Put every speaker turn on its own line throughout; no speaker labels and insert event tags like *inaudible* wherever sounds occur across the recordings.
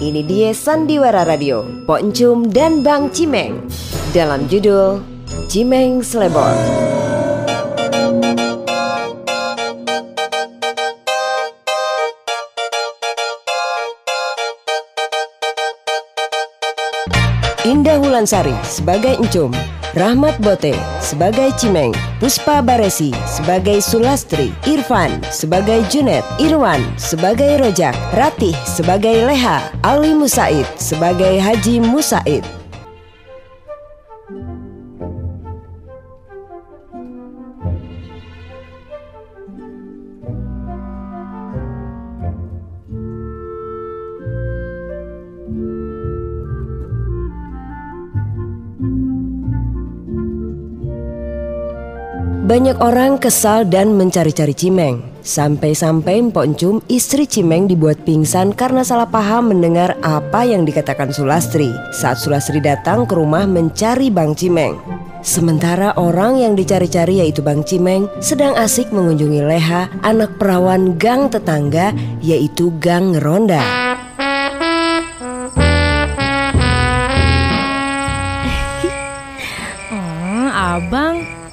Ini dia Sandiwara Radio, Pok Encum dan Bang Cimeng. Dalam judul Cimeng Selebor. Indah Wulansari sebagai Encum, Rahmat Bote sebagai Cimeng, Puspa Baresi sebagai Sulastri, Irfan sebagai Junet, Irwan sebagai Rojak, Ratih sebagai Leha, Ali Musaid sebagai Haji Musaid. Banyak orang kesal dan mencari-cari Cimeng. Sampai-sampai Mpok Encum istri Cimeng dibuat pingsan karena salah paham mendengar apa yang dikatakan Sulastri saat Sulastri datang ke rumah mencari Bang Cimeng. Sementara orang yang dicari-cari yaitu Bang Cimeng sedang asik mengunjungi Leha, anak perawan gang tetangga yaitu Gang Ronda.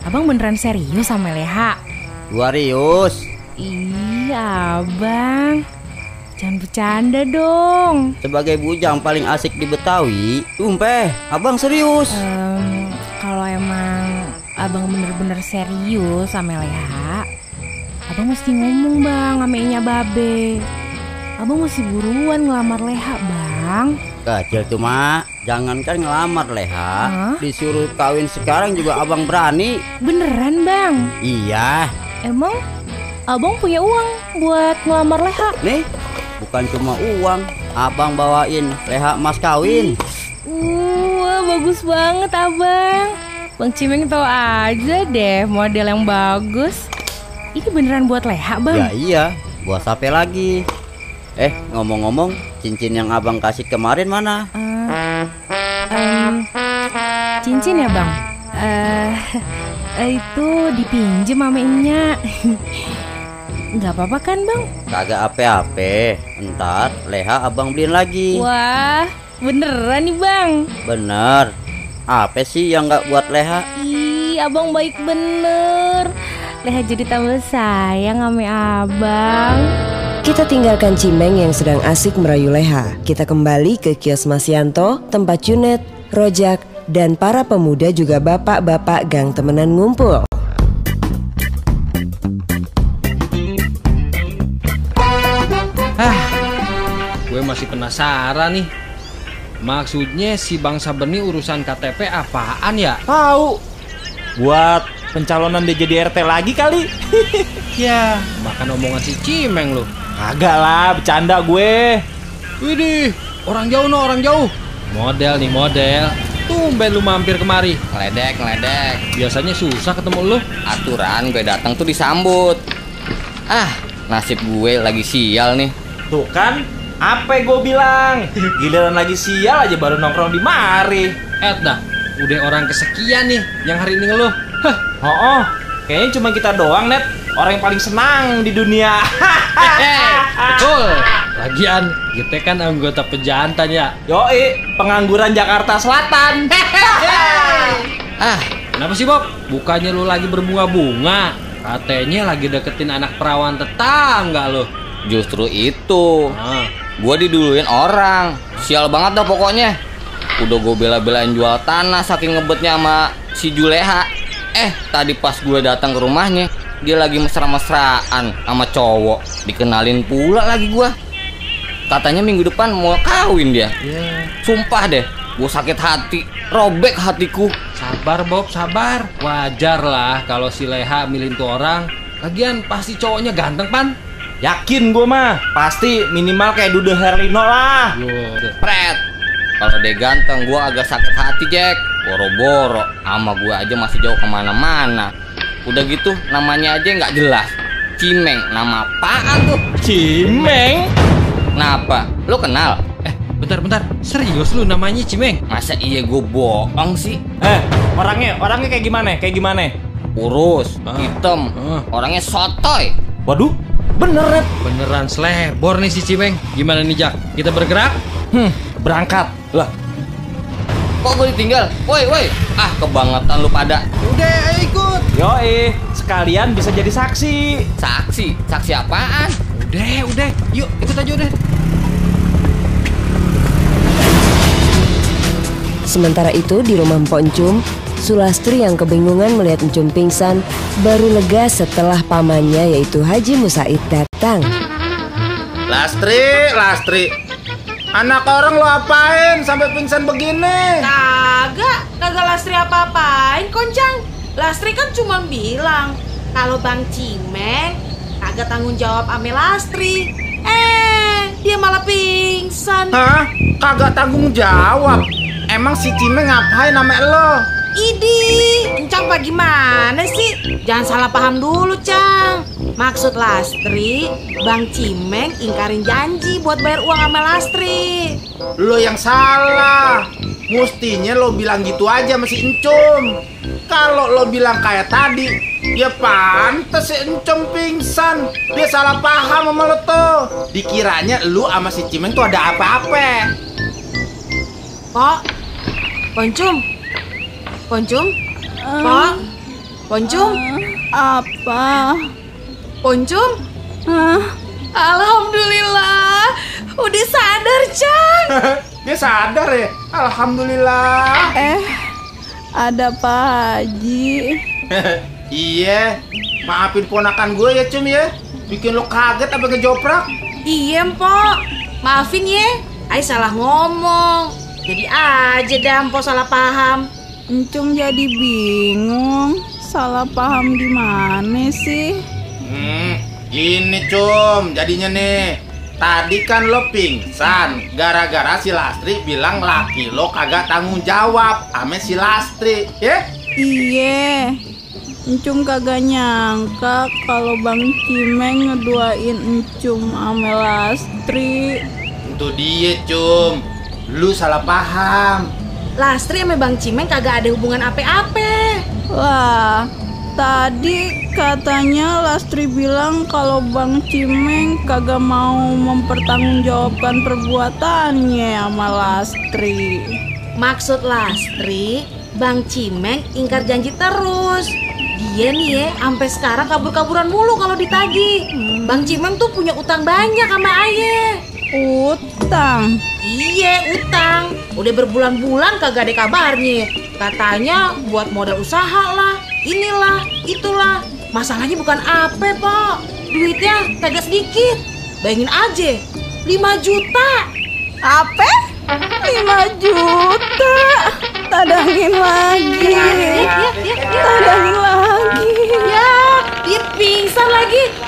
Abang, beneran serius sama Leha?
Warius,
Iya, abang. Jangan bercanda dong.
sebagai bujang paling asik di Betawi, tumpeh, abang serius.
Em, kalau emang abang bener-bener serius sama Leha, abang mesti ngomong bang sama Inya Babe. Abang mesti buruan ngelamar Leha, bang.
Kecil tuh mak, jangankan ngelamar leha,
Hah?
disuruh kawin sekarang juga abang berani.
Beneran, bang?
Iya,
Emang abang punya uang buat ngelamar Leha?
nih, bukan cuma uang, abang bawain leha mas kawin.
Uh, Wah, bagus banget abang. Bang Cimeng tahu aja deh model yang bagus. Ini beneran buat Leha, bang?
Ya iya, buat sape lagi. Eh, ngomong-ngomong, cincin yang abang kasih kemarin mana?
Eh, em, cincin ya bang? Eh, *laughs* itu dipinjem sama Inya. *laughs* Nggak apa-apa kan bang?
Kagak ape-ape, ntar leha abang beliin lagi.
Wah, beneran nih bang.
Bener, apa sih yang nggak buat leha?
Ih, abang baik bener. Leha jadi tambah sayang sama abang.
Kita tinggalkan Cimeng yang sedang asik merayu Leha. Kita kembali ke kios Mas Yanto, tempat Junet, Rojak, dan para pemuda juga bapak-bapak gang temenan ngumpul.
Gue masih penasaran nih. Maksudnya si Bang Saber ini urusan KTP apaan ya?
Tahu. Buat pencalonan dia jadi RT lagi kali. *laughs*
Ya, makan omongan si Cimeng lo.
Agak lah, bercanda gue.
Widih, orang jauh no, orang jauh. Model nih model. Tumben lu mampir kemari.
Ngeledek, ngeledek.
Biasanya susah ketemu lu.
Aturan gue datang tuh disambut. Ah, nasib gue lagi sial nih.
Tuh kan, apa gue bilang? Giliran lagi sial aja baru nongkrong di mari.
Eh dah, udah orang kesekian nih yang hari ini ngeluh. Hah,
Oh, oh, kayaknya cuma kita doang, Net. Orang yang paling senang di dunia. *laughs*
eh, betul. Lagian, kita kan anggota pejantan ya.
Yoi, pengangguran Jakarta Selatan. *laughs*
Ah,
Kenapa sih Bob? Bukannya lu lagi berbunga-bunga? Katanya lagi deketin anak perawan tetangga lo.
justru itu.
Ah,
Gue diduluin orang. Sial banget dah pokoknya. Udah gue bela-belain jual tanah saking ngebetnya sama si Juleha. Eh, tadi pas gue datang ke rumahnya, dia lagi mesra-mesraan sama cowok. Dikenalin pula lagi gue. Katanya minggu depan mau kawin dia.
ya.
Sumpah deh, gue sakit hati, robek hatiku.
Sabar Bob, sabar. Wajar lah kalau si Leha milih tuh orang. Lagian pasti cowoknya ganteng pan.
Yakin gue mah, pasti minimal kayak Dude Herlino lah.
Loh,
Pret, kalau dia ganteng, gue agak sakit hati Jack. Boro-boro, sama gue aja masih jauh ke mana-mana. Udah gitu, namanya aja nggak jelas. Cimeng, nama apaan tuh?
Cimeng.
Kenapa? Lo kenal?
eh bentar-bentar. Serius lu namanya Cimeng?
Masa iya gue bohong sih?
Eh, orangnya, orangnya kayak gimana? Kayak gimana?
Kurus,
Ah.
hitam,
Ah.
orangnya sotoy.
Waduh, bener Net.
Beneran selebor nih si Cimeng. Gimana nih Jak? Kita bergerak?
Hmm, berangkat. Lah,
Kok gue ditinggal? Woi, woi. Ah, kebangetan lu pada.
Udah, ayo ikut.
yoi, sekalian bisa jadi saksi.
Saksi, saksi apaan?
Udah, udah. Yuk, ikut aja udah.
Sementara itu di rumah Mpok Encum, Sulastri yang kebingungan melihat Encum pingsan baru lega setelah pamannya yaitu Haji Musaid datang.
Lastri, Lastri. Anak orang lo apain sampai pingsan begini?
Kagak, kagak Lastri apa-apain, Koncang. Lastri kan cuma bilang kalau Bang Cimeng kagak tanggung jawab ame Lastri. Eh, dia malah pingsan.
Hah? Kagak tanggung jawab. Emang si Cime ngapain sama lo?
Idi, Encang apa gimana sih? Jangan salah paham dulu, Cang. Maksud Lastri, Bang Cimeng ingkarin janji buat bayar uang sama Lastri.
Lo yang salah. Mustinya lo bilang gitu aja masih encum. Kalau lo bilang kayak tadi, ya pantas si encum pingsan. Dia salah paham sama lo tuh. Dikiranya lu sama si Cimeng tuh ada apa-apa.
Pok, Poncum, Poncum, Pok, Poncum,
Apa?
Poncum.
Hah?
Alhamdulillah, udah sadar, Cang. *laughs*
Dia sadar ya. Alhamdulillah.
Eh, ada Pak Haji. *laughs*
iya. Maafin ponakan gue ya, Cum ya. Bikin lo kaget apa ngejoprak.
Iya, Mpok. Maafin ya, Ai salah ngomong. Jadi aja dah Mpok salah paham.
Encum jadi bingung. Salah paham di mana sih?
Hmm, gini cum, jadinya nih. Tadi kan lo pingsan gara-gara si Lastri bilang laki lo kagak tanggung jawab ame si Lastri, ya?
Iya. Encum kagak nyangka kalau Bang Cimeng ngeduain Encum ame Lastri.
Itu dia cum, lu salah paham.
Lastri sama Bang Cimeng kagak ada hubungan apa-apa.
Lah, tadi katanya Lastri bilang kalau Bang Cimeng kagak mau mempertanggungjawabkan perbuatannya sama Lastri.
Maksud Lastri, Bang Cimeng ingkar janji terus. Dia nih ya, sampai sekarang kabur-kaburan mulu kalau ditagih. Bang Cimeng tuh punya utang banyak sama ayah.
Utang.
Iya, utang. Udah berbulan-bulan kagak ada kabarnya. Katanya buat modal usaha lah, inilah, itulah. Masalahnya bukan apa, Pak. Duitnya kagak sedikit. Bayangin aja, 5 juta.
Apa? 5 juta. Tadangin lagi.
Ya, ya, ya, ya.
Tadangin lagi.
Ya, dia pingsan lagi.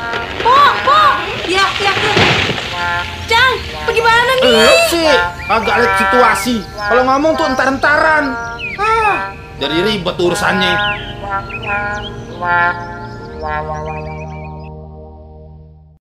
Lu
nih?
sih agak lihat situasi. Kalau ngomong tuh entar-entaran. Ah, jadi ribet urusannya.